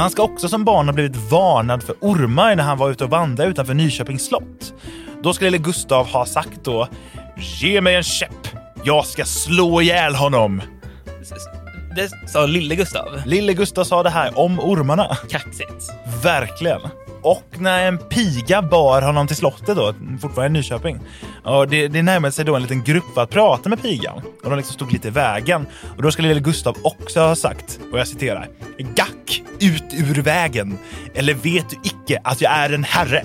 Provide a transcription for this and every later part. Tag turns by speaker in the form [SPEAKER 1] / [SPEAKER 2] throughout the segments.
[SPEAKER 1] Men han ska också som barn ha blivit varnad för ormar när han var ute och vandrade utanför Nyköpings slott. Då skulle lille Gustav ha sagt då “Ge mig en käpp, jag ska slå ihjäl honom”.
[SPEAKER 2] Det sa lille Gustav.
[SPEAKER 1] Lille Gustav sa det här om ormarna.
[SPEAKER 2] Kaxigt.
[SPEAKER 1] Verkligen. Och när en piga bar honom till slottet då, fortfarande i Nyköping, och det, det närmade sig då en liten grupp för att prata med pigan. Och de liksom stod lite i vägen. Och då skulle lille Gustav också ha sagt, och jag citerar, Gack ut ur vägen, eller vet du icke att jag är en herre?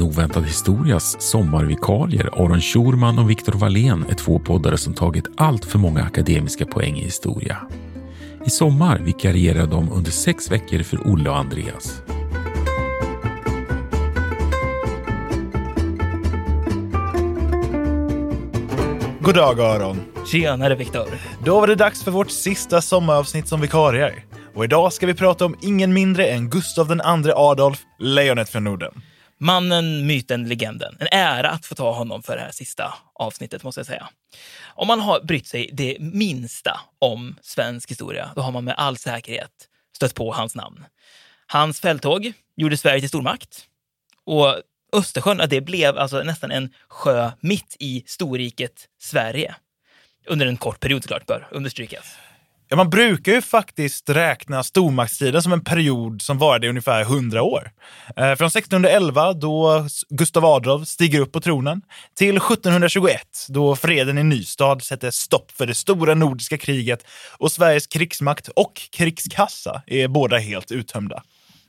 [SPEAKER 3] En oväntad historias sommarvikarier Aron Schurman och Viktor Wallén är två poddare som tagit allt för många akademiska poäng i historia. I sommar vikarierar de under sex veckor för Olle och Andreas.
[SPEAKER 1] God dag Aron!
[SPEAKER 2] Tjenare Viktor.
[SPEAKER 1] Då var det dags för vårt sista sommaravsnitt som vikarier. Och idag ska vi prata om ingen mindre än Gustav II Adolf, lejonet från Norden.
[SPEAKER 2] Mannen, myten, legenden. En ära att få ta honom för det här sista avsnittet, måste jag säga. Om man har brytt sig det minsta om svensk historia, då har man med all säkerhet stött på hans namn. Hans fälttåg gjorde Sverige till stormakt. Och Östersjön, det blev alltså nästan en sjö mitt i storriket Sverige. Under en kort period såklart, bör understrykas.
[SPEAKER 1] Ja, man brukar ju faktiskt räkna stormaktstiden som en period som varade i ungefär 100 år. Eh, från 1611, då Gustav Adolf stiger upp på tronen, till 1721, då freden i Nystad sätter stopp för det stora nordiska kriget och Sveriges krigsmakt och krigskassa är båda helt uttömda.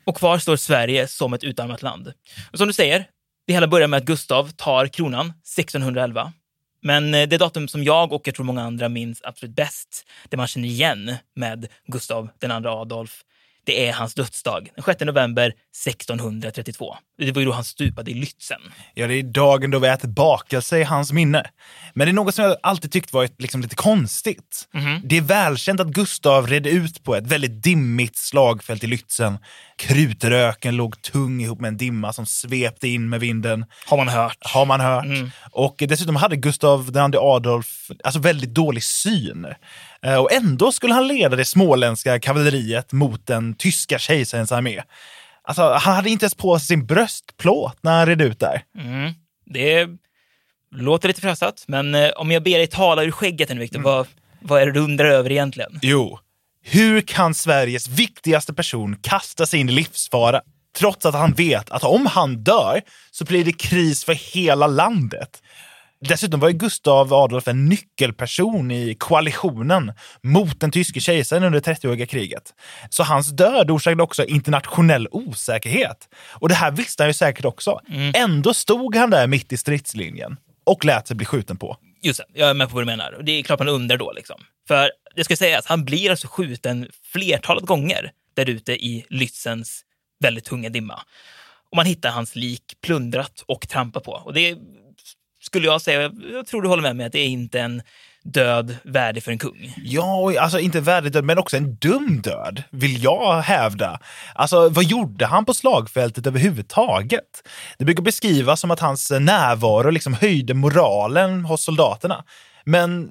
[SPEAKER 2] Och kvar står Sverige som ett utarmat land. Och som du säger, det hela börjar med att Gustav tar kronan 1611. Men eh, det datum som jag och jag tror många andra minns absolut bäst, det man känner igen med Gustav II Adolf, det är hans dödsdag, den 6 november 1632. Det var ju då han stupade i Lützen.
[SPEAKER 1] Ja, det är dagen då vi äter bakelse i hans minne. Men det är något som jag alltid tyckt varit liksom lite konstigt.
[SPEAKER 2] Mhm.
[SPEAKER 1] Det är välkänt att Gustav red ut på ett väldigt dimmigt slagfält i Lützen. Krutröken låg tung ihop med en dimma som svepte in med vinden.
[SPEAKER 2] Har man hört.
[SPEAKER 1] Har man hört.
[SPEAKER 2] Mm.
[SPEAKER 1] Och dessutom hade Gustav II Adolf alltså väldigt dålig syn. Eh, Och ändå skulle han leda det småländska kavalleriet mot den tyska kejsarens armé. Alltså, han hade inte ens på sig sin bröstplåt när han red ut där.
[SPEAKER 2] Mm. Det låter lite frösat, men eh, om jag ber dig tala ur skägget nu, Viktor, vad, vad är det du undrar över egentligen?
[SPEAKER 1] Jo, hur kan Sveriges viktigaste person kasta sig in i livsfara trots att han vet att om han dör så blir det kris för hela landet? Dessutom var ju Gustav Adolf en nyckelperson i koalitionen mot den tyske kejsaren under 30-åriga kriget. Så hans död orsakade också internationell osäkerhet. Och det här visste han ju säkert också. Ändå stod han där mitt i stridslinjen och lät sig bli skjuten på.
[SPEAKER 2] Just det, jag är med på vad du menar. Och Det är klart man undrar då. Liksom. För det ska sägas, han blir alltså skjuten flertalet gånger där ute i Lützens väldigt tunga dimma. Och man hittar hans lik plundrat och trampat på. Och det skulle jag säga, jag tror du håller med mig, att det är inte en död värdig för en kung.
[SPEAKER 1] Ja, alltså inte värdig död, men också en dum död, vill jag hävda. Alltså, vad gjorde han på slagfältet överhuvudtaget? Det brukar beskrivas som att hans närvaro liksom höjde moralen hos soldaterna. Men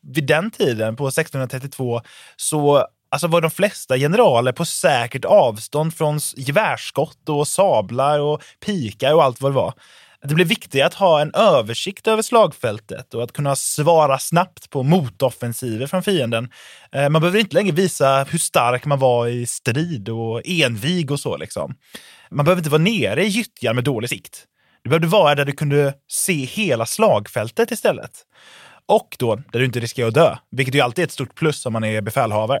[SPEAKER 1] vid den tiden, på 1632, så alltså var de flesta generaler på säkert avstånd från gevärsskott och sablar och pikar och allt vad det var. Det blir viktigt att ha en översikt över slagfältet och att kunna svara snabbt på motoffensiver från fienden. Eh, man behöver inte längre visa hur stark man var i strid och envig och så. Liksom. Man behöver inte vara nere i gyttjan med dålig sikt. Du behövde vara där du kunde se hela slagfältet istället. Och då där du inte riskerar att dö, vilket ju alltid är ett stort plus om man är befälhavare.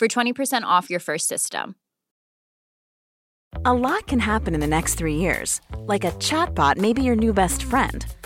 [SPEAKER 4] for 20% off your first system.
[SPEAKER 5] A lot can happen in the next three years. Like a chatbot may be your new best friend.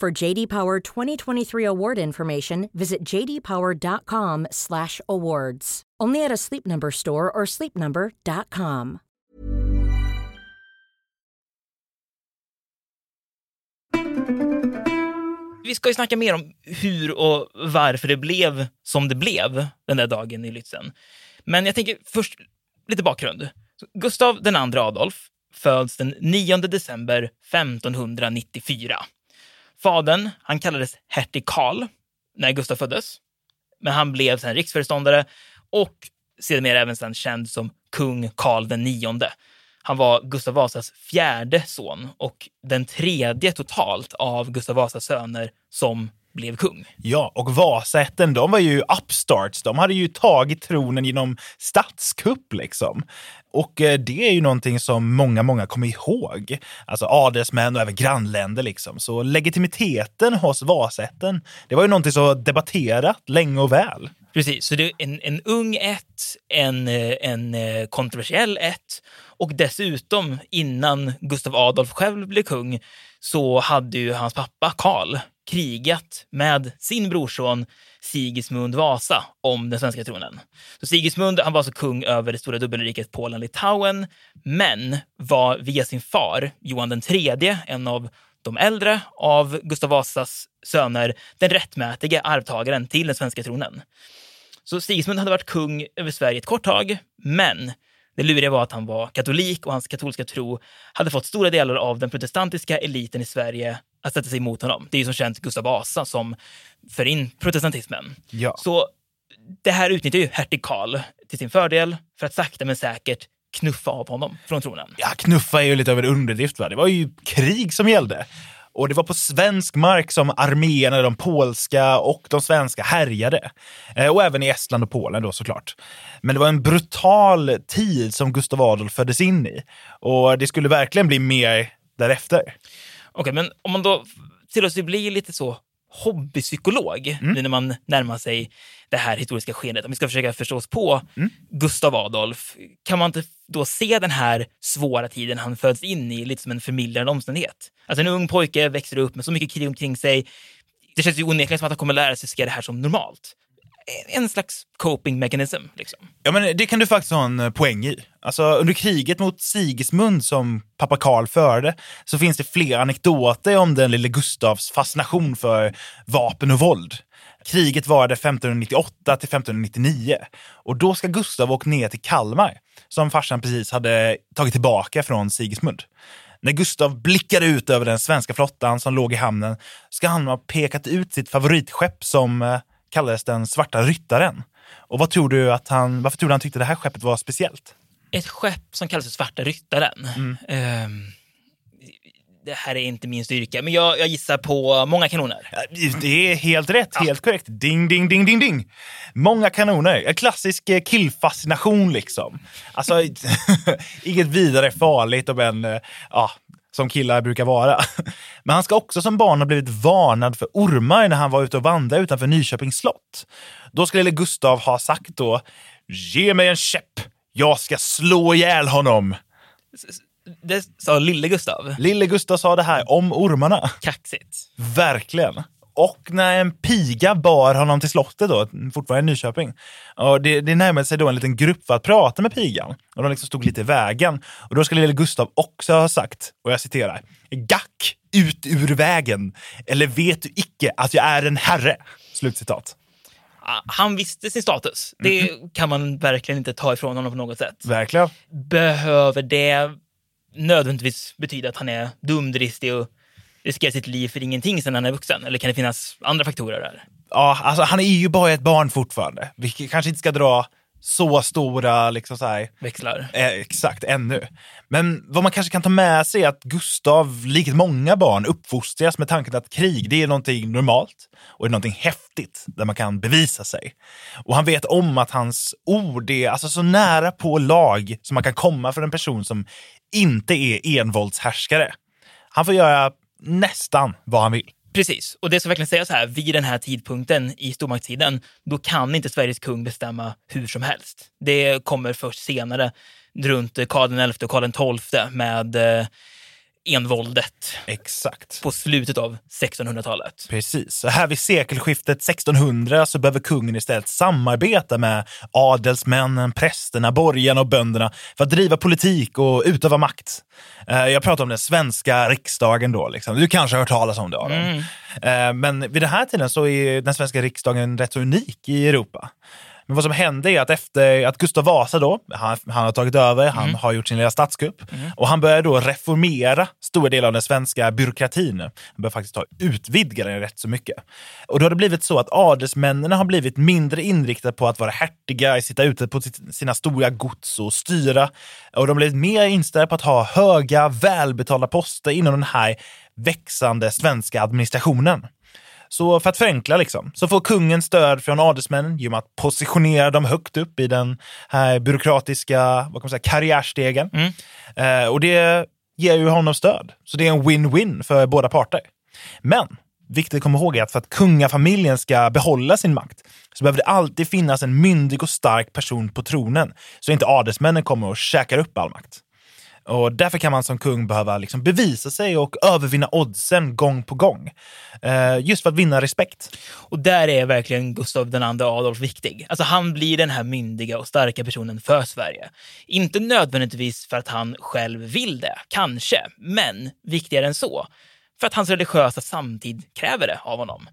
[SPEAKER 6] For JD Power 2023 award information, visit jdpower.com/awards. Only at a Sleep Number store or sleepnumber.com.
[SPEAKER 2] Vi ska ju snacka mer om hur och varför det blev som det blev den där dagen i Lützen. Men jag tänker först lite bakgrund. Gustav II Adolf föds den 9 december 1594. Fadern, han kallades hertig Karl när Gustav föddes, men han blev sen riksföreståndare och sedermera även sen känd som kung Karl den nionde. Han var Gustav Vasas fjärde son och den tredje totalt av Gustav Vasas söner som blev kung.
[SPEAKER 1] Ja, och Vasätten, de var ju upstarts. De hade ju tagit tronen genom statskupp liksom. Och eh, det är ju någonting som många, många kommer ihåg. Alltså adelsmän och även grannländer liksom. Så legitimiteten hos Vasätten, det var ju någonting som debatterat länge och väl.
[SPEAKER 2] Precis, så det är en, en ung ett, en, eh, en eh, kontroversiell ett och dessutom innan Gustav Adolf själv blev kung så hade ju hans pappa Karl krigat med sin brorson Sigismund Vasa om den svenska tronen. Så Sigismund han var alltså kung över det stora dubbelriket Polen-Litauen, men var via sin far Johan III, en av de äldre av Gustav Vasas söner, den rättmätige arvtagaren till den svenska tronen. Så Sigismund hade varit kung över Sverige ett kort tag, men det luriga var att han var katolik och hans katolska tro hade fått stora delar av den protestantiska eliten i Sverige att sätta sig emot honom. Det är ju som känt Gustav Vasa som för in protestantismen.
[SPEAKER 1] Ja.
[SPEAKER 2] Så det här utnyttjar ju hertig Karl till sin fördel för att sakta men säkert knuffa av honom från tronen.
[SPEAKER 1] Ja, knuffa är ju lite över underdrift. Va? Det var ju krig som gällde. Och det var på svensk mark som arméerna, de polska och de svenska härjade. Eh, och även i Estland och Polen då såklart. Men det var en brutal tid som Gustav Adolf föddes in i. Och det skulle verkligen bli mer därefter.
[SPEAKER 2] Okej, men om man då tillåter sig bli lite så hobbypsykolog nu när man närmar sig det här historiska skedet, om vi ska försöka förstå oss på Gustav Adolf, kan man inte då se den här svåra tiden han föds in i lite som en förmildrande omständighet? Alltså en ung pojke växer upp med så mycket krig omkring sig. Det känns ju onekligen som att han kommer lära sig se det här som normalt. Eh, en slags coping mechanism. Liksom.
[SPEAKER 1] Ja, men det kan du faktiskt ha en eh, poäng i. Alltså, under kriget mot Sigismund som pappa Karl förde så finns det flera anekdoter om den lille Gustavs fascination för vapen och våld. Kriget varade 1598 till 1599 och då ska Gustav åka ner till Kalmar som farsan precis hade tagit tillbaka från Sigismund. När Gustav blickade ut över den svenska flottan som låg i hamnen ska han ha pekat ut sitt favoritskepp som eh, kallades den Svarta Ryttaren. Och vad tror du att han, varför tror du han tyckte det här skeppet var speciellt?
[SPEAKER 2] Ett skepp som kallas för Svarta Ryttaren. Ehm, det här är inte min styrka, men jag, jag gissar på många kanoner.
[SPEAKER 1] Det är helt rätt, helt korrekt. Ding, ding, ding, ding, ding. Många kanoner. En klassisk eh, killfascination liksom. Alltså, inget vidare farligt om en, eh, ja, som killar brukar vara. Men han ska också som barn ha blivit varnad för ormar när han var ute och vandrade utanför Nyköpings slott. Då skulle lille Gustav ha sagt då, ge mig en käpp, jag ska slå ihjäl honom.
[SPEAKER 2] Det sa lille Gustav.
[SPEAKER 1] Lille Gustav sa det här om ormarna.
[SPEAKER 2] Kaxigt.
[SPEAKER 1] Verkligen. Och när en piga bar honom till slottet, då, fortfarande i Nyköping, och det, det närmade sig då en liten grupp för att prata med pigan. Och de liksom stod lite i vägen. Och då skulle lille Gustav också ha sagt, och jag citerar, Gack ut ur vägen, eller vet du icke att jag är en herre? Slutcitat.
[SPEAKER 2] Ah, Han visste sin status. Det kan man verkligen inte ta ifrån honom på något sätt.
[SPEAKER 1] Verkligen.
[SPEAKER 2] Behöver det nödvändigtvis betyda att han är dumdristig och riskerar sitt liv för ingenting sen han är vuxen? Eller kan det finnas andra faktorer där?
[SPEAKER 1] Ja, alltså han är ju bara ett barn fortfarande. Vi kanske inte ska dra så stora liksom så här,
[SPEAKER 2] Växlar.
[SPEAKER 1] Eh, exakt, ännu. Men vad man kanske kan ta med sig är att Gustav, likt många barn, uppfostras med tanken att krig, det är någonting normalt och det är någonting häftigt där man kan bevisa sig. Och han vet om att hans ord är alltså så nära på lag som man kan komma för en person som inte är envåldshärskare. Han får göra nästan vad han vill.
[SPEAKER 2] Precis, och det ska verkligen sägas här, vid den här tidpunkten i stormaktstiden, då kan inte Sveriges kung bestämma hur som helst. Det kommer först senare, runt eh, Karl XI och Karl XII med eh, envåldet
[SPEAKER 1] Exakt.
[SPEAKER 2] på slutet av 1600-talet.
[SPEAKER 1] Precis. Så här vid sekelskiftet 1600 så behöver kungen istället samarbeta med adelsmännen, prästerna, borgarna och bönderna för att driva politik och utöva makt. Eh, Jag pratar om den svenska riksdagen då. Liksom. Du kanske har hört talas om det, Aron. Eh, Men vid den här tiden så är den svenska riksdagen rätt så unik i Europa. Men vad som hände är att efter att Gustav Vasa då, han, han har tagit över, han har gjort sin lilla statskupp och han började då reformera stora delar av den svenska byråkratin. Han började faktiskt ta utvidga den rätt så mycket. Och då har det blivit så att adelsmännen har blivit mindre inriktade på att vara hertiga, sitta ute på sina stora gods och styra. Och de har blivit mer inställda på att ha höga, välbetalda poster inom den här växande svenska administrationen. Så för att förenkla liksom, så får kungen stöd från adelsmännen genom att positionera dem högt upp i den här byråkratiska vad kan man säga, karriärstegen. Eh, och det ger ju honom stöd. Så det är en win-win för båda parter. Men viktigt att komma ihåg är att för att kungafamiljen ska behålla sin makt så behöver det alltid finnas en myndig och stark person på tronen så inte adelsmännen kommer och käkar upp all makt. Och därför kan man som kung behöva liksom bevisa sig och övervinna oddsen gång på gång. Eh, just för att vinna respekt.
[SPEAKER 2] Och där är verkligen Gustav II Adolf viktig. Alltså han blir den här myndiga och starka personen för Sverige. Inte nödvändigtvis för att han själv vill det, kanske, men viktigare än så. För att hans religiösa samtid kräver det av honom.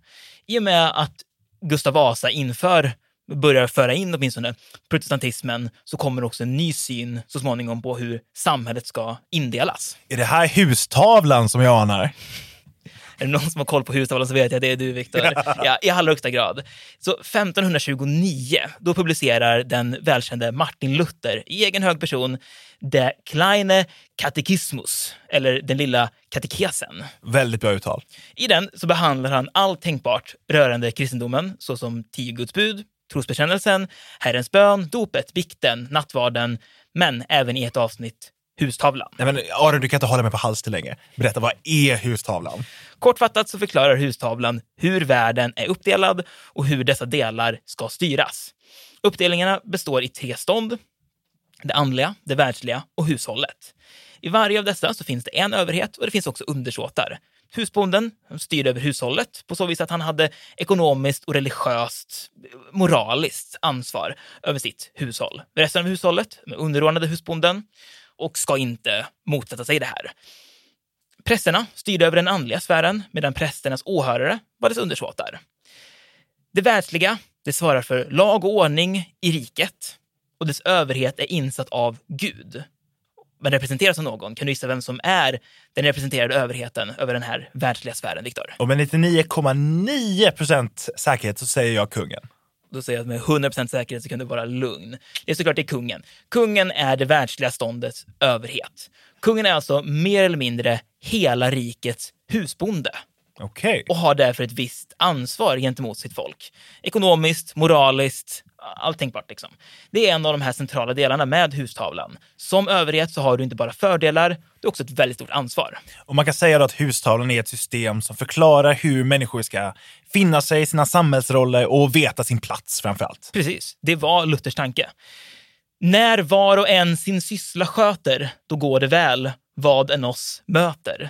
[SPEAKER 2] I och med att Gustav Vasa inför börjar föra in åtminstone protestantismen så kommer också en ny syn så småningom på hur samhället ska indelas.
[SPEAKER 1] Är det här hustavlan som jag anar?
[SPEAKER 2] Är det någon som har koll på hustavlan så vet jag att det är du, Viktor. Ja, I allra högsta grad. Så 1529, då publicerar den välkände Martin Luther i egen hög person De Kleine Katechismus, eller den lilla katekesen.
[SPEAKER 1] Väldigt bra uttal.
[SPEAKER 2] I den så behandlar han allt tänkbart rörande kristendomen, såsom tio Guds bud, trosbekännelsen, Herrens bön, dopet, bikten, nattvarden, men även i ett avsnitt hustavlan.
[SPEAKER 1] Nej, men Aron, du kan inte hålla mig på hals till länge. Berätta, vad är hustavlan?
[SPEAKER 2] Kortfattat så förklarar hustavlan hur världen är uppdelad och hur dessa delar ska styras. Uppdelningarna består i tre stånd. Det andliga, det världsliga och hushållet. I varje av dessa så finns det en överhet och det finns också undersåtar. Husbonden styrde över hushållet på så vis att han hade ekonomiskt och religiöst, moraliskt ansvar över sitt hushåll. Resten av hushållet underordnade husbonden och ska inte motsätta sig det här. Prästerna styrde över den andliga sfären medan prästernas åhörare var dess undersåtar. Det världsliga det svarar för lag och ordning i riket och dess överhet är insatt av Gud. Men representeras av någon. Kan du gissa vem som är den representerade överheten över den här världsliga sfären, Viktor?
[SPEAKER 1] Och med 99,9 procent säkerhet så säger jag kungen.
[SPEAKER 2] Då säger jag att med 100% säkerhet så kan du vara lugn. Det är såklart det är kungen. Kungen är det världsliga ståndets överhet. Kungen är alltså mer eller mindre hela rikets husbonde
[SPEAKER 1] Okej.
[SPEAKER 2] och har därför ett visst ansvar gentemot sitt folk. Ekonomiskt, moraliskt, allt tänkbart. Liksom. Det är en av de här centrala delarna med hustavlan. Som överhet så har du inte bara fördelar, du har också ett väldigt stort ansvar.
[SPEAKER 1] Och man kan säga att hustavlan är ett system som förklarar hur människor ska finna sig i sina samhällsroller och veta sin plats framför allt.
[SPEAKER 2] Precis, det var Luthers tanke. När var och en sin syssla sköter, då går det väl, vad en oss möter.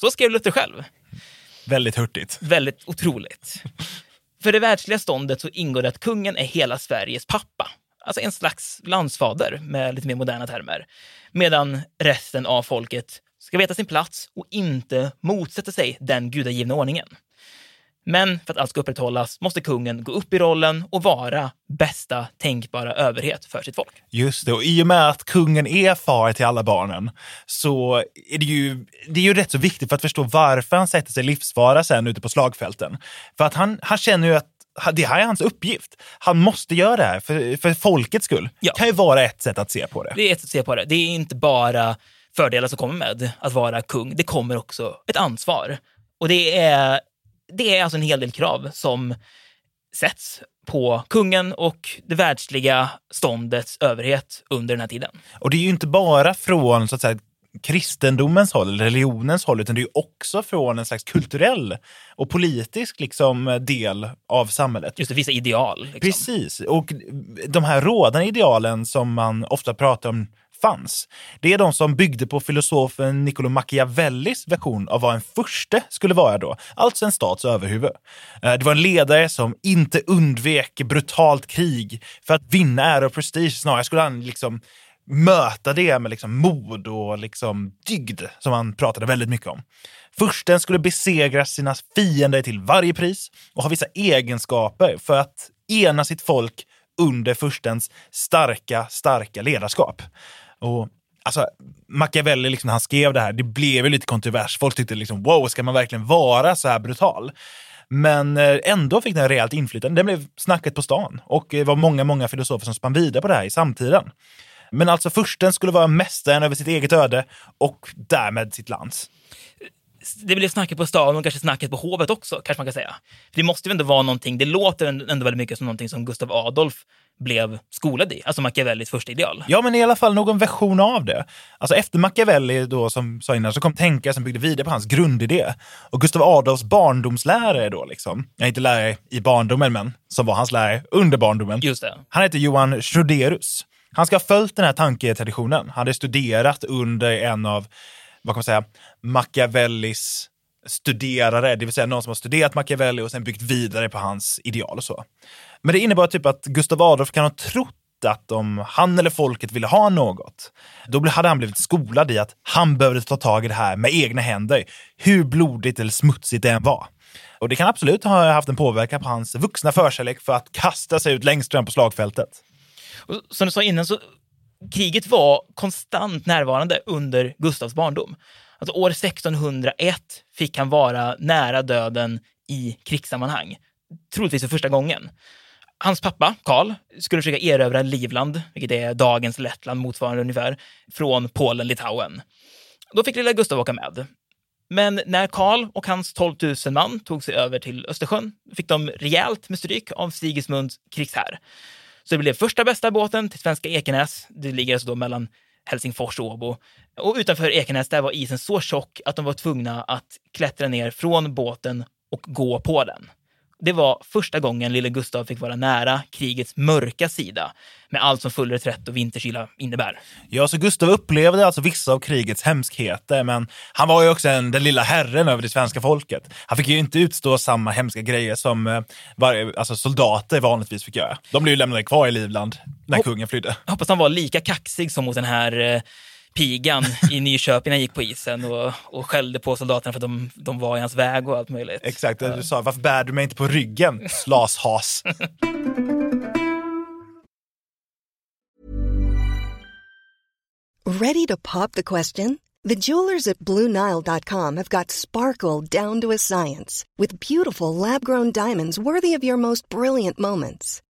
[SPEAKER 2] Så skrev Luther själv.
[SPEAKER 1] Väldigt hurtigt.
[SPEAKER 2] Väldigt otroligt. För det världsliga ståndet så ingår det att kungen är hela Sveriges pappa. Alltså en slags landsfader med lite mer moderna termer. Medan resten av folket ska veta sin plats och inte motsätta sig den gudagivna ordningen. Men för att allt ska upprätthållas måste kungen gå upp i rollen och vara bästa tänkbara överhet för sitt folk.
[SPEAKER 1] Just det, och i och med att kungen är far till alla barnen så är det ju, det är ju rätt så viktigt för att förstå varför han sätter sig livsfara sen ute på slagfälten. För att han, han känner ju att det här är hans uppgift. Han måste göra det här för, för folkets skull.
[SPEAKER 2] Ja.
[SPEAKER 1] Det kan ju vara ett sätt att se på det.
[SPEAKER 2] Det är ett sätt att se på det. Det är inte bara fördelar som kommer med att vara kung. Det kommer också ett ansvar. Och det är, det är alltså en hel del krav som sätts på kungen och det världsliga ståndets överhet under den här tiden.
[SPEAKER 1] Och det är ju inte bara från så att säga, kristendomens håll, eller religionens håll, utan det är ju också från en slags kulturell och politisk liksom, del av samhället.
[SPEAKER 2] Just det, vissa ideal. Liksom.
[SPEAKER 1] Precis, och de här rådande idealen som man ofta pratar om fanns. Det är de som byggde på filosofen Niccolo Machiavellis version av vad en furste skulle vara då, alltså en stats överhuvud. Eh, det var en ledare som inte undvek brutalt krig för att vinna ära och prestige. Snarare skulle han liksom möta det med liksom mod och liksom dygd som han pratade väldigt mycket om. Fursten skulle besegra sina fiender till varje pris och ha vissa egenskaper för att ena sitt folk under furstens starka, starka ledarskap. Och alltså, Machiavelli, liksom, när han skrev det här, det blev ju lite kontrovers. Folk tyckte liksom, wow, ska man verkligen vara så här brutal? Men eh, ändå fick den rejält inflytande. Den blev snacket på stan och eh, det var många, många filosofer som spann vidare på det här i samtiden. Men alltså fursten skulle vara mästaren över sitt eget öde och därmed sitt lands.
[SPEAKER 2] Det blev snacket på stan och kanske snacket på hovet också, kanske man kan säga. För det måste ju ändå vara någonting, det låter ändå väldigt mycket som någonting som Gustav Adolf blev skolad i, alltså Machiavellis första ideal.
[SPEAKER 1] Ja, men i alla fall någon version av det. Alltså efter Machiavelli då, som sa innan, så kom tänkare som byggde vidare på hans grundidé. Och Gustav Adolfs barndomslärare då, liksom, jag är inte lärare i barndomen, men som var hans lärare under barndomen.
[SPEAKER 2] Just det.
[SPEAKER 1] Han heter Johan Schroderus. Han ska ha följt den här tanketraditionen. Han hade studerat under en av, vad kan man säga, Machiavellis studerare, det vill säga någon som har studerat Machiavelli och sen byggt vidare på hans ideal och så. Men det innebar typ att Gustav Adolf kan ha trott att om han eller folket ville ha något, då hade han blivit skolad i att han behövde ta tag i det här med egna händer, hur blodigt eller smutsigt det än var. Och det kan absolut ha haft en påverkan på hans vuxna förkärlek för att kasta sig ut längst fram på slagfältet.
[SPEAKER 2] Och som du sa innan, så kriget var konstant närvarande under Gustavs barndom. Alltså år 1601 fick han vara nära döden i krigssammanhang. Troligtvis för första gången. Hans pappa, Karl, skulle försöka erövra Livland, vilket är dagens Lettland motsvarande ungefär, från Polen, Litauen. Då fick lilla Gustav åka med. Men när Karl och hans 12 000 man tog sig över till Östersjön fick de rejält med stryk av Sigismunds krigshär. Så det blev första bästa båten till svenska Ekenäs. Det ligger alltså då mellan Helsingfors och Åbo. Och utanför Ekenäs där var isen så tjock att de var tvungna att klättra ner från båten och gå på den. Det var första gången lille Gustav fick vara nära krigets mörka sida med allt som full reträtt och vinterkyla innebär.
[SPEAKER 1] Ja, så Gustav upplevde alltså vissa av krigets hemskheter, men han var ju också en, den lilla herren över det svenska folket. Han fick ju inte utstå samma hemska grejer som eh, var, alltså soldater vanligtvis fick göra. De blev ju lämnade kvar i Livland när
[SPEAKER 2] Och-
[SPEAKER 1] kungen flydde.
[SPEAKER 2] Jag hoppas han var lika kaxig som mot den här eh, pigan i Nyköping när han gick på isen och, och skällde på soldaterna för att de, de var i hans väg och allt möjligt.
[SPEAKER 1] Exakt, du sa varför bär du mig inte på ryggen, slashas?
[SPEAKER 7] Ready to pop the question? The jewelers at BlueNile.com have got sparkle down to a science with beautiful lab grown diamonds worthy of your most brilliant moments.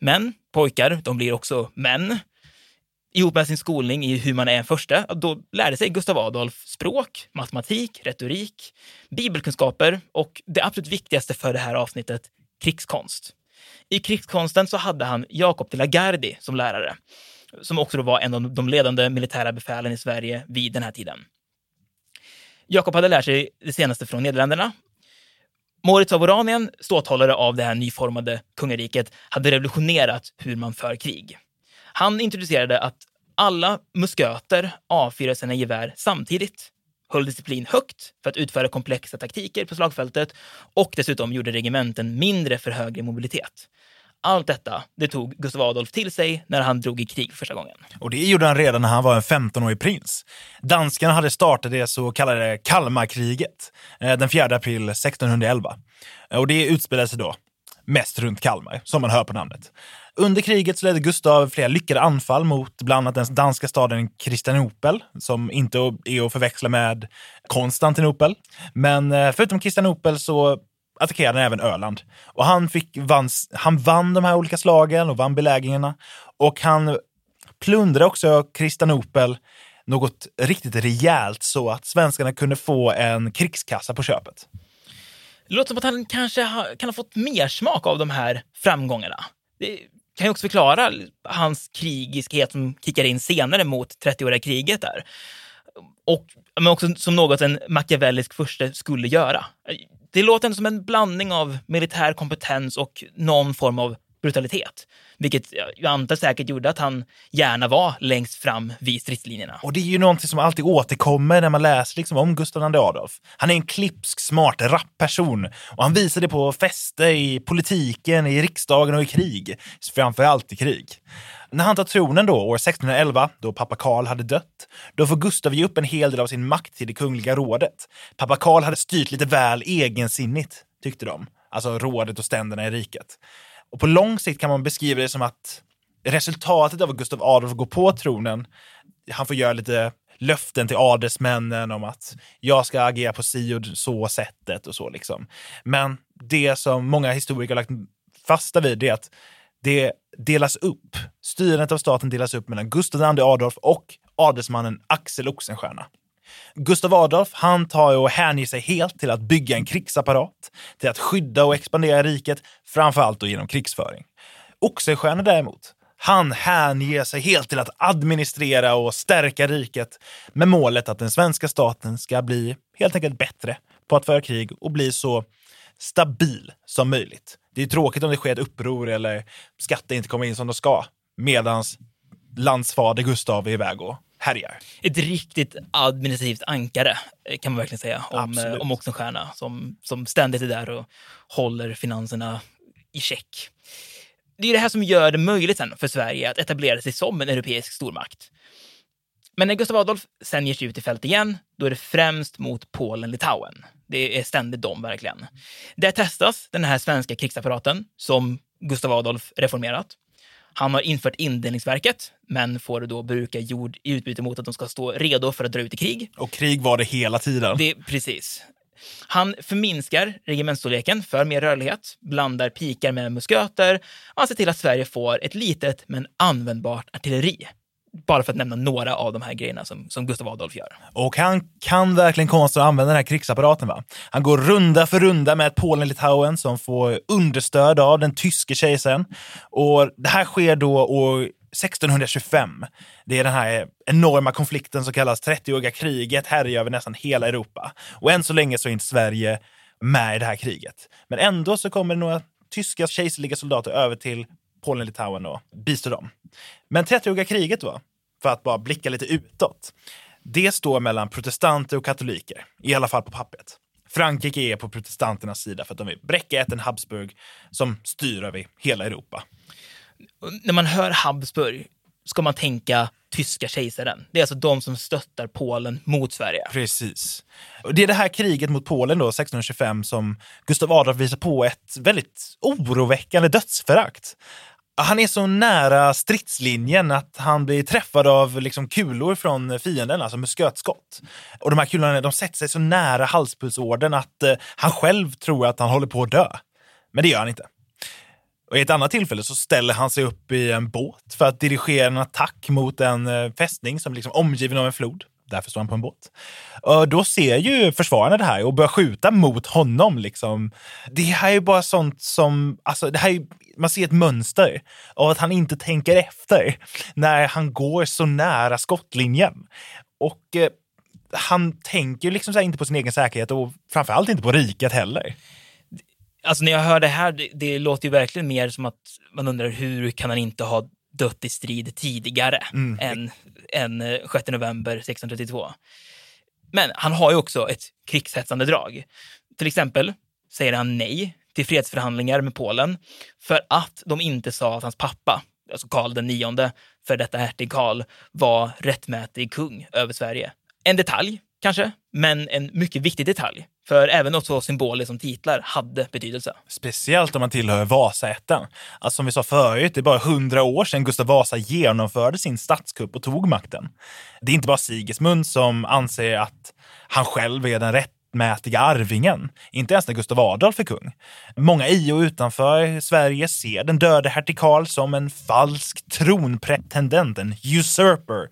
[SPEAKER 2] Men pojkar, de blir också män. Ihop med sin skolning i hur man är en första, då lärde sig Gustav Adolf språk, matematik, retorik, bibelkunskaper och det absolut viktigaste för det här avsnittet, krigskonst. I krigskonsten så hade han Jakob de la Gardie som lärare, som också var en av de ledande militära befälen i Sverige vid den här tiden. Jakob hade lärt sig det senaste från Nederländerna. Moritz av Oranien, ståthållare av det här nyformade kungariket, hade revolutionerat hur man för krig. Han introducerade att alla musköter avfyrade sina gevär samtidigt, höll disciplin högt för att utföra komplexa taktiker på slagfältet och dessutom gjorde regementen mindre för högre mobilitet. Allt detta det tog Gustav Adolf till sig när han drog i krig första gången.
[SPEAKER 1] Och det gjorde han redan när han var en 15-årig prins. Danskarna hade startat det så kallade Kalmarkriget eh, den 4 april 1611. Eh, och det utspelade sig då mest runt Kalmar, som man hör på namnet. Under kriget så ledde Gustav flera lyckade anfall mot bland annat den danska staden Kristianopel, som inte är att förväxla med Konstantinopel. Men eh, förutom Kristianopel så attackerade han även Öland. Och han, fick, vann, han vann de här olika slagen och vann belägringarna. Och han plundrade också Kristianopel något riktigt rejält så att svenskarna kunde få en krigskassa på köpet.
[SPEAKER 2] Det låter som att han kanske ha, kan ha fått mer smak av de här framgångarna. Det kan ju också förklara hans krigiskhet som kickar in senare mot 30-åriga kriget där. Och men också som något en machiavellisk furste skulle göra. Det låter som en blandning av militär kompetens och någon form av brutalitet. Vilket jag antar säkert gjorde att han gärna var längst fram vid stridslinjerna.
[SPEAKER 1] Och det är ju någonting som alltid återkommer när man läser liksom om Gustav II Adolf. Han är en klipsk, smart, rapp person och han visar det på fester, i politiken, i riksdagen och i krig. Framför allt i krig. När han tar tronen då, år 1611, då pappa Karl hade dött, då får Gustav ge upp en hel del av sin makt till det kungliga rådet. Pappa Karl hade styrt lite väl egensinnigt, tyckte de. Alltså rådet och ständerna i riket. Och på lång sikt kan man beskriva det som att resultatet av att Gustav Adolf går på tronen, han får göra lite löften till adelsmännen om att jag ska agera på si och så sättet och så liksom. Men det som många historiker har lagt fasta vid är att det delas upp. Styrandet av staten delas upp mellan Gustav II Adolf och adelsmannen Axel Oxenstierna. Gustav Adolf, han tar och hänger sig helt till att bygga en krigsapparat, till att skydda och expandera riket, framför allt då genom krigsföring. Oxenstierna däremot, han hänger sig helt till att administrera och stärka riket med målet att den svenska staten ska bli helt enkelt bättre på att föra krig och bli så stabil som möjligt. Det är tråkigt om det sker ett uppror eller skatter inte kommer in som de ska, medans landsfader Gustav är iväg och härjar.
[SPEAKER 2] Ett riktigt administrativt ankare kan man verkligen säga om,
[SPEAKER 1] Absolut.
[SPEAKER 2] om Oxenstierna som, som ständigt är där och håller finanserna i check. Det är det här som gör det möjligt sen för Sverige att etablera sig som en europeisk stormakt. Men när Gustav Adolf sen ger sig ut i fält igen, då är det främst mot Polen-Litauen. Det är ständigt de, verkligen. Där testas den här svenska krigsapparaten, som Gustav Adolf reformerat. Han har infört indelningsverket, men får då bruka jord i utbyte mot att de ska stå redo för att dra ut i krig.
[SPEAKER 1] Och krig var det hela tiden.
[SPEAKER 2] Det, precis. Han förminskar regementsstorleken för mer rörlighet, blandar pikar med musköter och han ser till att Sverige får ett litet men användbart artilleri. Bara för att nämna några av de här grejerna som, som Gustav Adolf gör.
[SPEAKER 1] Och han kan verkligen konsten att använda den här krigsapparaten. Va? Han går runda för runda med Polen-Litauen som får understöd av den tyske kejsaren. Och det här sker då år 1625. Det är den här enorma konflikten som kallas 30-åriga kriget, härjar över nästan hela Europa. Och än så länge så är inte Sverige med i det här kriget. Men ändå så kommer några tyska kejserliga soldater över till Polen, Litauen och bistår dem. Men 30-åriga kriget då, för att bara blicka lite utåt, det står mellan protestanter och katoliker, i alla fall på pappret. Frankrike är på protestanternas sida för att de vill bräcka ätten Habsburg som styr över hela Europa.
[SPEAKER 2] När man hör Habsburg ska man tänka tyska kejsaren. Det är alltså de som stöttar Polen mot Sverige.
[SPEAKER 1] Precis. Och det är det här kriget mot Polen då, 1625 som Gustav Adolf visar på ett väldigt oroväckande dödsförakt. Han är så nära stridslinjen att han blir träffad av liksom kulor från fienden, alltså muskötskott. Och de här kulorna de sätter sig så nära halspulsådern att eh, han själv tror att han håller på att dö. Men det gör han inte. Och I ett annat tillfälle så ställer han sig upp i en båt för att dirigera en attack mot en eh, fästning som liksom omgiven av en flod. Därför står han på en båt. Och då ser ju försvararna det här och börjar skjuta mot honom. Liksom. Det här är ju bara sånt som... Alltså, det här är, man ser ett mönster av att han inte tänker efter när han går så nära skottlinjen. Och eh, han tänker liksom inte på sin egen säkerhet och framförallt inte på riket heller.
[SPEAKER 2] Alltså när jag hör det här, det, det låter ju verkligen mer som att man undrar hur kan han inte ha dött i strid tidigare
[SPEAKER 1] Mm.
[SPEAKER 2] än, än eh, 6 november 1632. Men han har ju också ett krigshetsande drag. Till exempel säger han nej till fredsförhandlingar med Polen för att de inte sa att hans pappa, alltså Karl den nionde, för detta hertig Karl, var rättmätig kung över Sverige. En detalj, kanske, men en mycket viktig detalj. För även något så symboliskt som titlar hade betydelse.
[SPEAKER 1] Speciellt om man tillhör Vasaätten. Alltså som vi sa förut, det är bara hundra år sedan Gustav Vasa genomförde sin statskupp och tog makten. Det är inte bara Sigismund som anser att han själv är den rättmätiga arvingen. Inte ens när Gustav Adolf är kung. Många i och utanför Sverige ser den döde hertig Karl som en falsk tronpretendent, en usurper.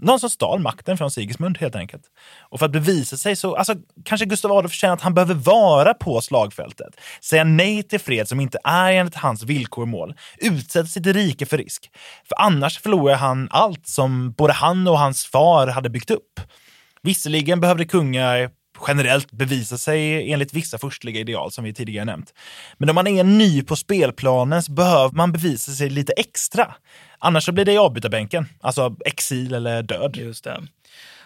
[SPEAKER 1] Någon som stal makten från Sigismund helt enkelt. Och för att bevisa sig så, alltså kanske Gustav Adolf känner att han behöver vara på slagfältet. Säga nej till fred som inte är enligt hans villkor och mål. Utsätta sitt rike för risk. För annars förlorar han allt som både han och hans far hade byggt upp. Visserligen behövde kungar generellt bevisa sig enligt vissa förstliga ideal som vi tidigare nämnt. Men om man är ny på spelplanen så behöver man bevisa sig lite extra. Annars så blir det i avbytarbänken, alltså exil eller död.
[SPEAKER 2] Just det.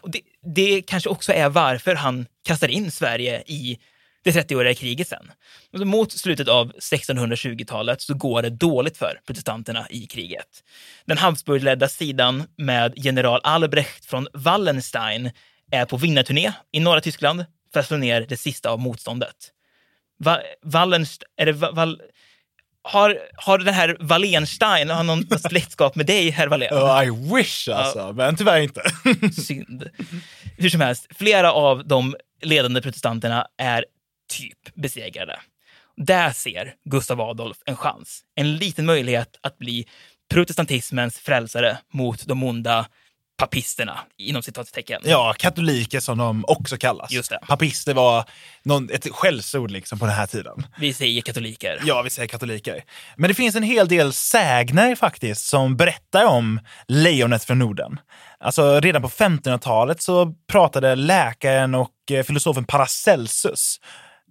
[SPEAKER 2] Och det, det kanske också är varför han kastar in Sverige i det 30-åriga kriget sen. Alltså mot slutet av 1620-talet så går det dåligt för protestanterna i kriget. Den Habsburgledda sidan med general Albrecht från Wallenstein är på vinnarturné i norra Tyskland för att slå ner det sista av motståndet. Va Wallenstein, är det Va Val har, har den här Wallenstein har någon släktskap med dig, herr Wallén?
[SPEAKER 1] Oh, I wish alltså, men tyvärr inte.
[SPEAKER 2] Synd. Hur som helst, flera av de ledande protestanterna är typ besegrade. Där ser Gustav Adolf en chans, en liten möjlighet att bli protestantismens frälsare mot de onda papisterna, inom citattecken.
[SPEAKER 1] Ja, katoliker som de också kallas.
[SPEAKER 2] Just det.
[SPEAKER 1] Papister var någon, ett skällsord liksom på den här tiden.
[SPEAKER 2] Vi säger katoliker.
[SPEAKER 1] Ja, vi säger katoliker. Men det finns en hel del sägner faktiskt som berättar om lejonet från Norden. Alltså redan på 1500-talet så pratade läkaren och eh, filosofen Paracelsus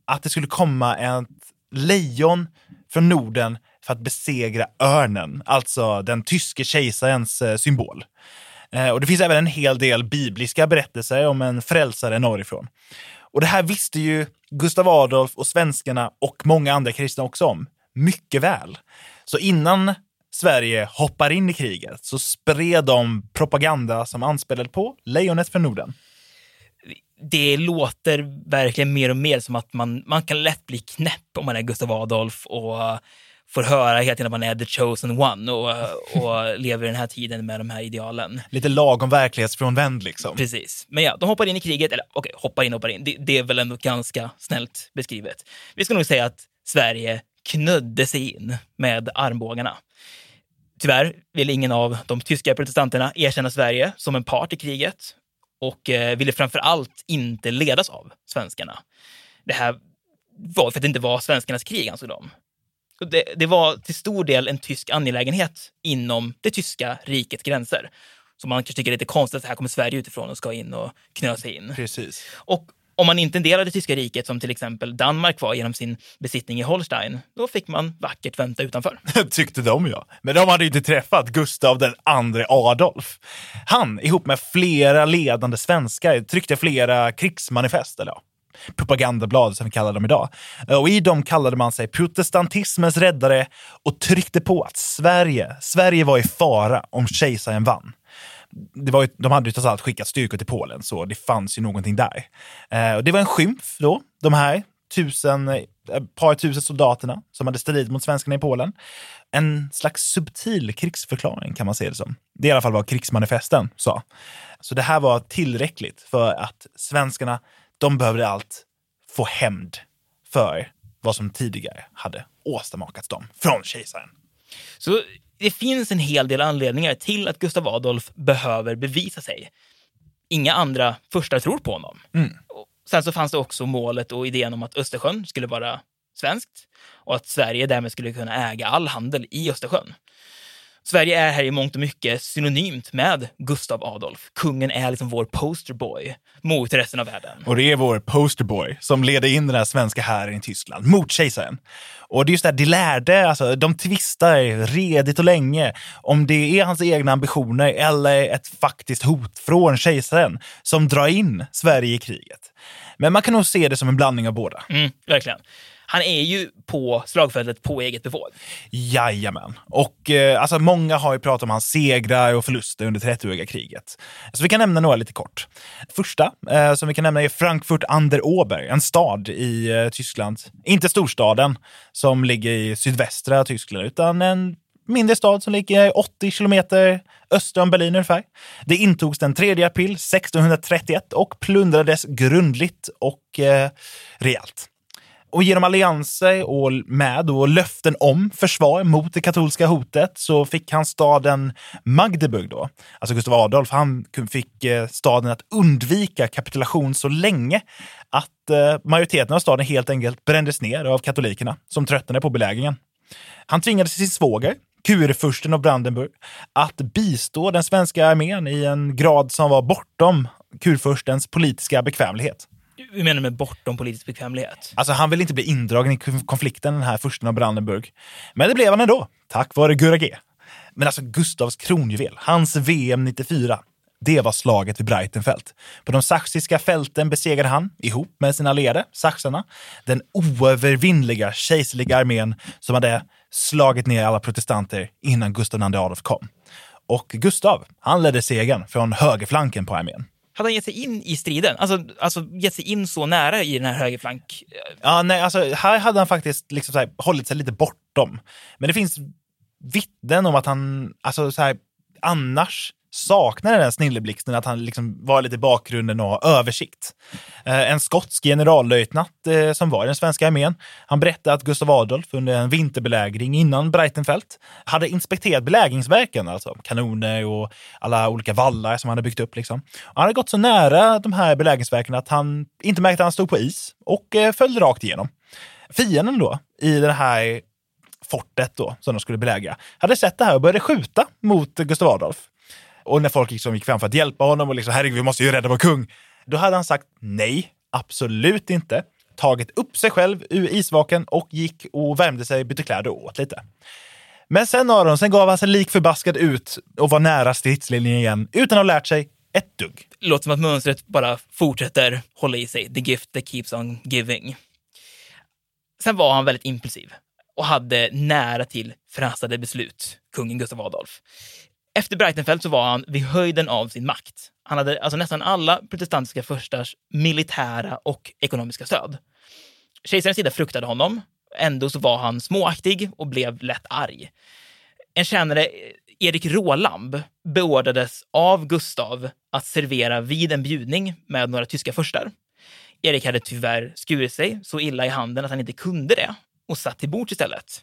[SPEAKER 1] att det skulle komma ett lejon från Norden för att besegra örnen, alltså den tyske kejsarens eh, symbol. Eh, och det finns även en hel del bibliska berättelser om en frälsare norrifrån. Och det här visste ju Gustav Adolf och svenskarna och många andra kristna också om mycket väl. Så innan Sverige hoppar in i kriget så spred de propaganda som anspelade på lejonet från Norden.
[SPEAKER 2] Det låter verkligen mer och mer som att man, man kan lätt bli knäpp om man är Gustav Adolf och får höra hela tiden att man är the chosen one och, och lever i den här tiden med de här idealen.
[SPEAKER 1] Lite lagom verklighetsfrånvänd liksom.
[SPEAKER 2] Precis. Men ja, de hoppar in i kriget, eller okej, hoppar in, hoppar in. Det, det är väl ändå ganska snällt beskrivet. Vi ska nog säga att Sverige knödde sig in med armbågarna. Tyvärr vill ingen av de tyska protestanterna erkänna Sverige som en part i kriget och eh, ville framför allt inte ledas av svenskarna. Det här var för att det inte var svenskarnas krig, ansåg de. Det, det var till stor del en tysk angelägenhet inom det tyska rikets gränser. Så man kanske tycker det är lite konstigt att här kommer Sverige utifrån och ska in och knö sig in.
[SPEAKER 1] Precis.
[SPEAKER 2] Och om man inte en del av det tyska riket, som till exempel Danmark var genom sin besittning i Holstein, då fick man vackert vänta utanför.
[SPEAKER 1] Tyckte de ja. Men de hade ju inte träffat Gustav den andre Adolf. Han, ihop med flera ledande svenskar, tryckte flera krigsmanifest, eller ja, propagandablad som vi kallar dem idag. Eh, och i dem kallade man sig protestantismens räddare och tryckte på att Sverige, Sverige var i fara om kejsaren vann. Det var ju, de hade ju trots allt skickat styrkor till Polen, så det fanns ju någonting där. Eh, och det var en skymf då, de här tusen, eh, par tusen soldaterna som hade stridit mot svenskarna i Polen. En slags subtil krigsförklaring kan man se det som. Det är i alla fall vad krigsmanifesten sa. Så det här var tillräckligt för att svenskarna, de behövde allt få hämnd för vad som tidigare hade åstadmakats dem från kejsaren.
[SPEAKER 2] Så det finns en hel del anledningar till att Gustav Adolf behöver bevisa sig. Inga andra första tror på honom.
[SPEAKER 1] Mm.
[SPEAKER 2] Sen så fanns det också målet och idén om att Östersjön skulle vara svenskt och att Sverige därmed skulle kunna äga all handel i Östersjön. Sverige är här i mångt och mycket synonymt med Gustav Adolf. Kungen är liksom vår posterboy mot resten av världen.
[SPEAKER 1] Och det är vår posterboy som leder in den här svenska hären i Tyskland mot kejsaren. Och det är just det här, de lärde, alltså, de tvistar redigt och länge om det är hans egna ambitioner eller ett faktiskt hot från kejsaren som drar in Sverige i kriget. Men man kan nog se det som en blandning av båda.
[SPEAKER 2] Mm, verkligen. Han är ju på slagfältet på eget bevåg.
[SPEAKER 1] Jajamän. Och eh, alltså, många har ju pratat om hans segrar och förluster under 30-åriga kriget. Så vi kan nämna några lite kort. Första eh, som vi kan nämna är Frankfurt an der Ober, en stad i eh, Tyskland. Inte storstaden som ligger i sydvästra Tyskland, utan en mindre stad som ligger 80 kilometer öster om Berlin ungefär. Det intogs den 3 april 1631 och plundrades grundligt och eh, rejält. Och genom allianser och med och löften om försvar mot det katolska hotet så fick han staden Magdeburg då, alltså Gustav Adolf, han fick eh, staden att undvika kapitulation så länge att eh, majoriteten av staden helt enkelt brändes ner av katolikerna som tröttnade på belägringen. Han tvingade sin svåger, kurfursten av Brandenburg, att bistå den svenska armén i en grad som var bortom kurfurstens politiska bekvämlighet.
[SPEAKER 2] Hur menar du med bortom politisk bekvämlighet?
[SPEAKER 1] Alltså han ville inte bli indragen i konflikten, den här fursten av Brandenburg. Men det blev han ändå, tack vare Gurra G. Men alltså Gustavs kronjuvel, hans VM 94, det var slaget vid Breitenfeld. På de saxiska fälten besegrade han, ihop med sina allierade, saxarna, den oövervinnliga kejserliga armén som hade slagit ner alla protestanter innan Gustav II Adolf kom. Och Gustav, han ledde segern från högerflanken på armén.
[SPEAKER 2] Hade han gett sig in i striden? Alltså, alltså gett sig in så nära i den här högerflank?
[SPEAKER 1] Ja, nej, alltså här hade han faktiskt liksom så här, hållit sig lite bortom. Men det finns vittnen om att han, alltså så här, annars saknade den snilleblixten, att han liksom var lite i bakgrunden och översikt. Eh, en skotsk generallöjtnant eh, som var i den svenska armén, han berättade att Gustav Adolf under en vinterbelägring innan Breitenfeld hade inspekterat belägringsverken, alltså kanoner och alla olika vallar som han hade byggt upp. Liksom. Han hade gått så nära de här belägringsverken att han inte märkte att han stod på is och eh, föll rakt igenom. Fienden då, i det här fortet då, som de skulle belägra, hade sett det här och började skjuta mot Gustav Adolf. Och när folk liksom gick fram för att hjälpa honom och liksom, herregud, vi måste ju rädda vår kung. Då hade han sagt nej, absolut inte. Tagit upp sig själv ur isvaken och gick och värmde sig, bytte kläder och åt lite. Men sen Aron, sen gav han sig lik förbaskad ut och var nära stridslinjen igen utan att ha lärt sig ett dugg.
[SPEAKER 2] Låter som att mönstret bara fortsätter hålla i sig. The gift that keeps on giving. Sen var han väldigt impulsiv och hade nära till förhastade beslut, kungen Gustav Adolf. Efter Breitenfeld så var han vid höjden av sin makt. Han hade alltså nästan alla protestantiska förstars militära och ekonomiska stöd. Kejsarens sida fruktade honom Ändå så var han småaktig och blev lätt arg. En tjänare, Erik Rålamb, beordrades av Gustav att servera vid en bjudning med några tyska furstar. Erik hade tyvärr skurit sig så illa i handen att han inte kunde det och satt till bords istället.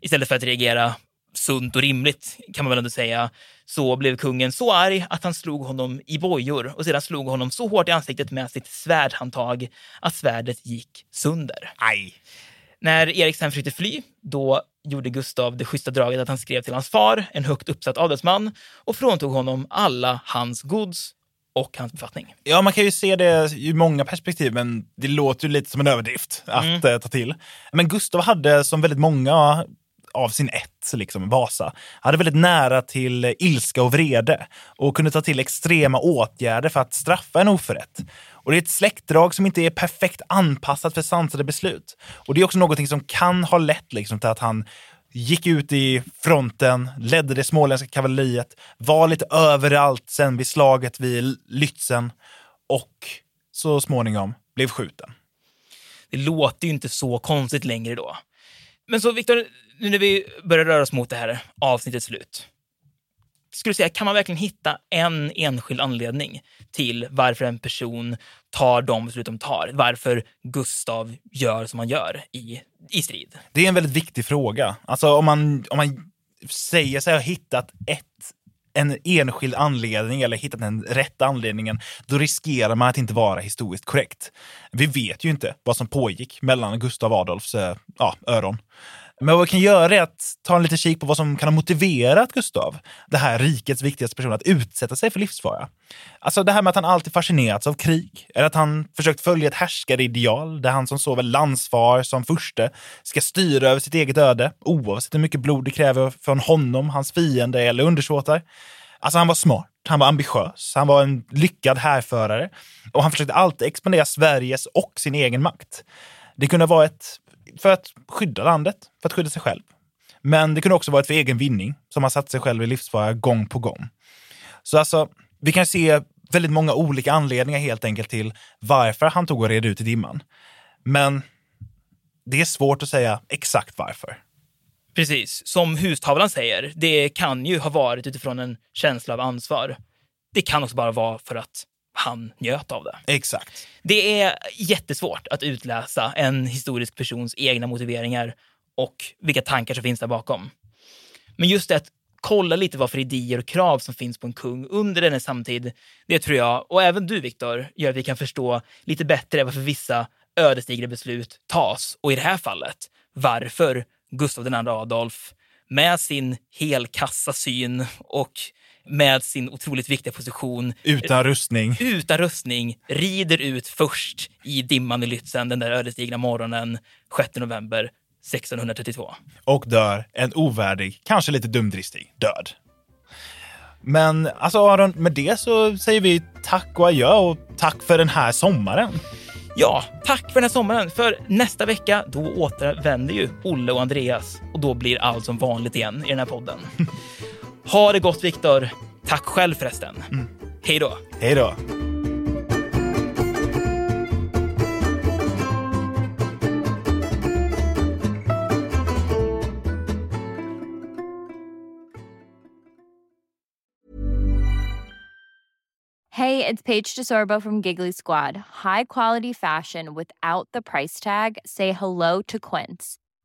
[SPEAKER 2] Istället för att reagera sunt och rimligt, kan man väl ändå säga, så blev kungen så arg att han slog honom i bojor och sedan slog honom så hårt i ansiktet med sitt svärdhandtag att svärdet gick sönder.
[SPEAKER 1] Aj!
[SPEAKER 2] När Erik sen försökte fly, då gjorde Gustav det schyssta draget att han skrev till hans far, en högt uppsatt adelsman, och fråntog honom alla hans gods och hans befattning.
[SPEAKER 1] Ja, man kan ju se det i många perspektiv, men det låter ju lite som en överdrift att
[SPEAKER 2] Mm.
[SPEAKER 1] eh, ta till. Men Gustav hade, som väldigt många av sin ett, liksom Vasa, hade väldigt nära till ilska och vrede och kunde ta till extrema åtgärder för att straffa en oförrätt. Och det är ett släktdrag som inte är perfekt anpassat för sansade beslut. Och det är också någonting som kan ha lett liksom, till att han gick ut i fronten, ledde det småländska kavalleriet, var lite överallt sen vid slaget vid Lützen och så småningom blev skjuten.
[SPEAKER 2] Det låter ju inte så konstigt längre då. Men så Viktor, nu när vi börjar röra oss mot det här avsnittets slut. Skulle du säga, kan man verkligen hitta en enskild anledning till varför en person tar de beslut de tar? Varför Gustav gör som han gör i, i strid?
[SPEAKER 1] Det är en väldigt viktig fråga. Alltså om man, om man säger sig ha hittat ett, en enskild anledning eller hittat den rätta anledningen, då riskerar man att inte vara historiskt korrekt. Vi vet ju inte vad som pågick mellan Gustav Adolfs eh, ja, öron. Men vad vi kan göra är att ta en liten kik på vad som kan ha motiverat Gustav, det här rikets viktigaste person, att utsätta sig för livsfara. Alltså det här med att han alltid fascinerats av krig, eller att han försökt följa ett härskarideal där han som såväl landsfar som furste ska styra över sitt eget öde, oavsett hur mycket blod det kräver från honom, hans fiende eller undersåtar. Alltså han var smart, han var ambitiös, han var en lyckad härförare och han försökte alltid expandera Sveriges och sin egen makt. Det kunde vara ett för att skydda landet, för att skydda sig själv. Men det kunde också vara för egen vinning som har satt sig själv i livsfara gång på gång. Så alltså, vi kan se väldigt många olika anledningar helt enkelt till varför han tog och red ut i dimman. Men det är svårt att säga exakt varför.
[SPEAKER 2] Precis, som hustavlan säger, det kan ju ha varit utifrån en känsla av ansvar. Det kan också bara vara för att han njöt av det.
[SPEAKER 1] Exakt.
[SPEAKER 2] Det är jättesvårt att utläsa en historisk persons egna motiveringar och vilka tankar som finns där bakom. Men just det att kolla lite vad för idéer och krav som finns på en kung under denna samtid, det tror jag, och även du Viktor, gör att vi kan förstå lite bättre varför vissa ödesdigra beslut tas. Och i det här fallet, varför Gustav II Adolf med sin helkassa syn och med sin otroligt viktiga position
[SPEAKER 1] Utan rustning.
[SPEAKER 2] utan rustning rider ut först i dimman i Lützen den där ödesdigra morgonen 6 november 1632.
[SPEAKER 1] och dör en ovärdig, kanske lite dumdristig död. Men alltså Aron, med det så säger vi tack och adjö och tack för den här sommaren.
[SPEAKER 2] Ja, tack för den här sommaren. För nästa vecka, då återvänder ju Olle och Andreas och då blir allt som vanligt igen i den här podden. Ha det gott Viktor. Tack själv förresten. Hej då.
[SPEAKER 1] Hej då.
[SPEAKER 4] Hey, it's Paige DeSorbo from Giggly Squad. High quality fashion without the price tag. Say hello to Quince.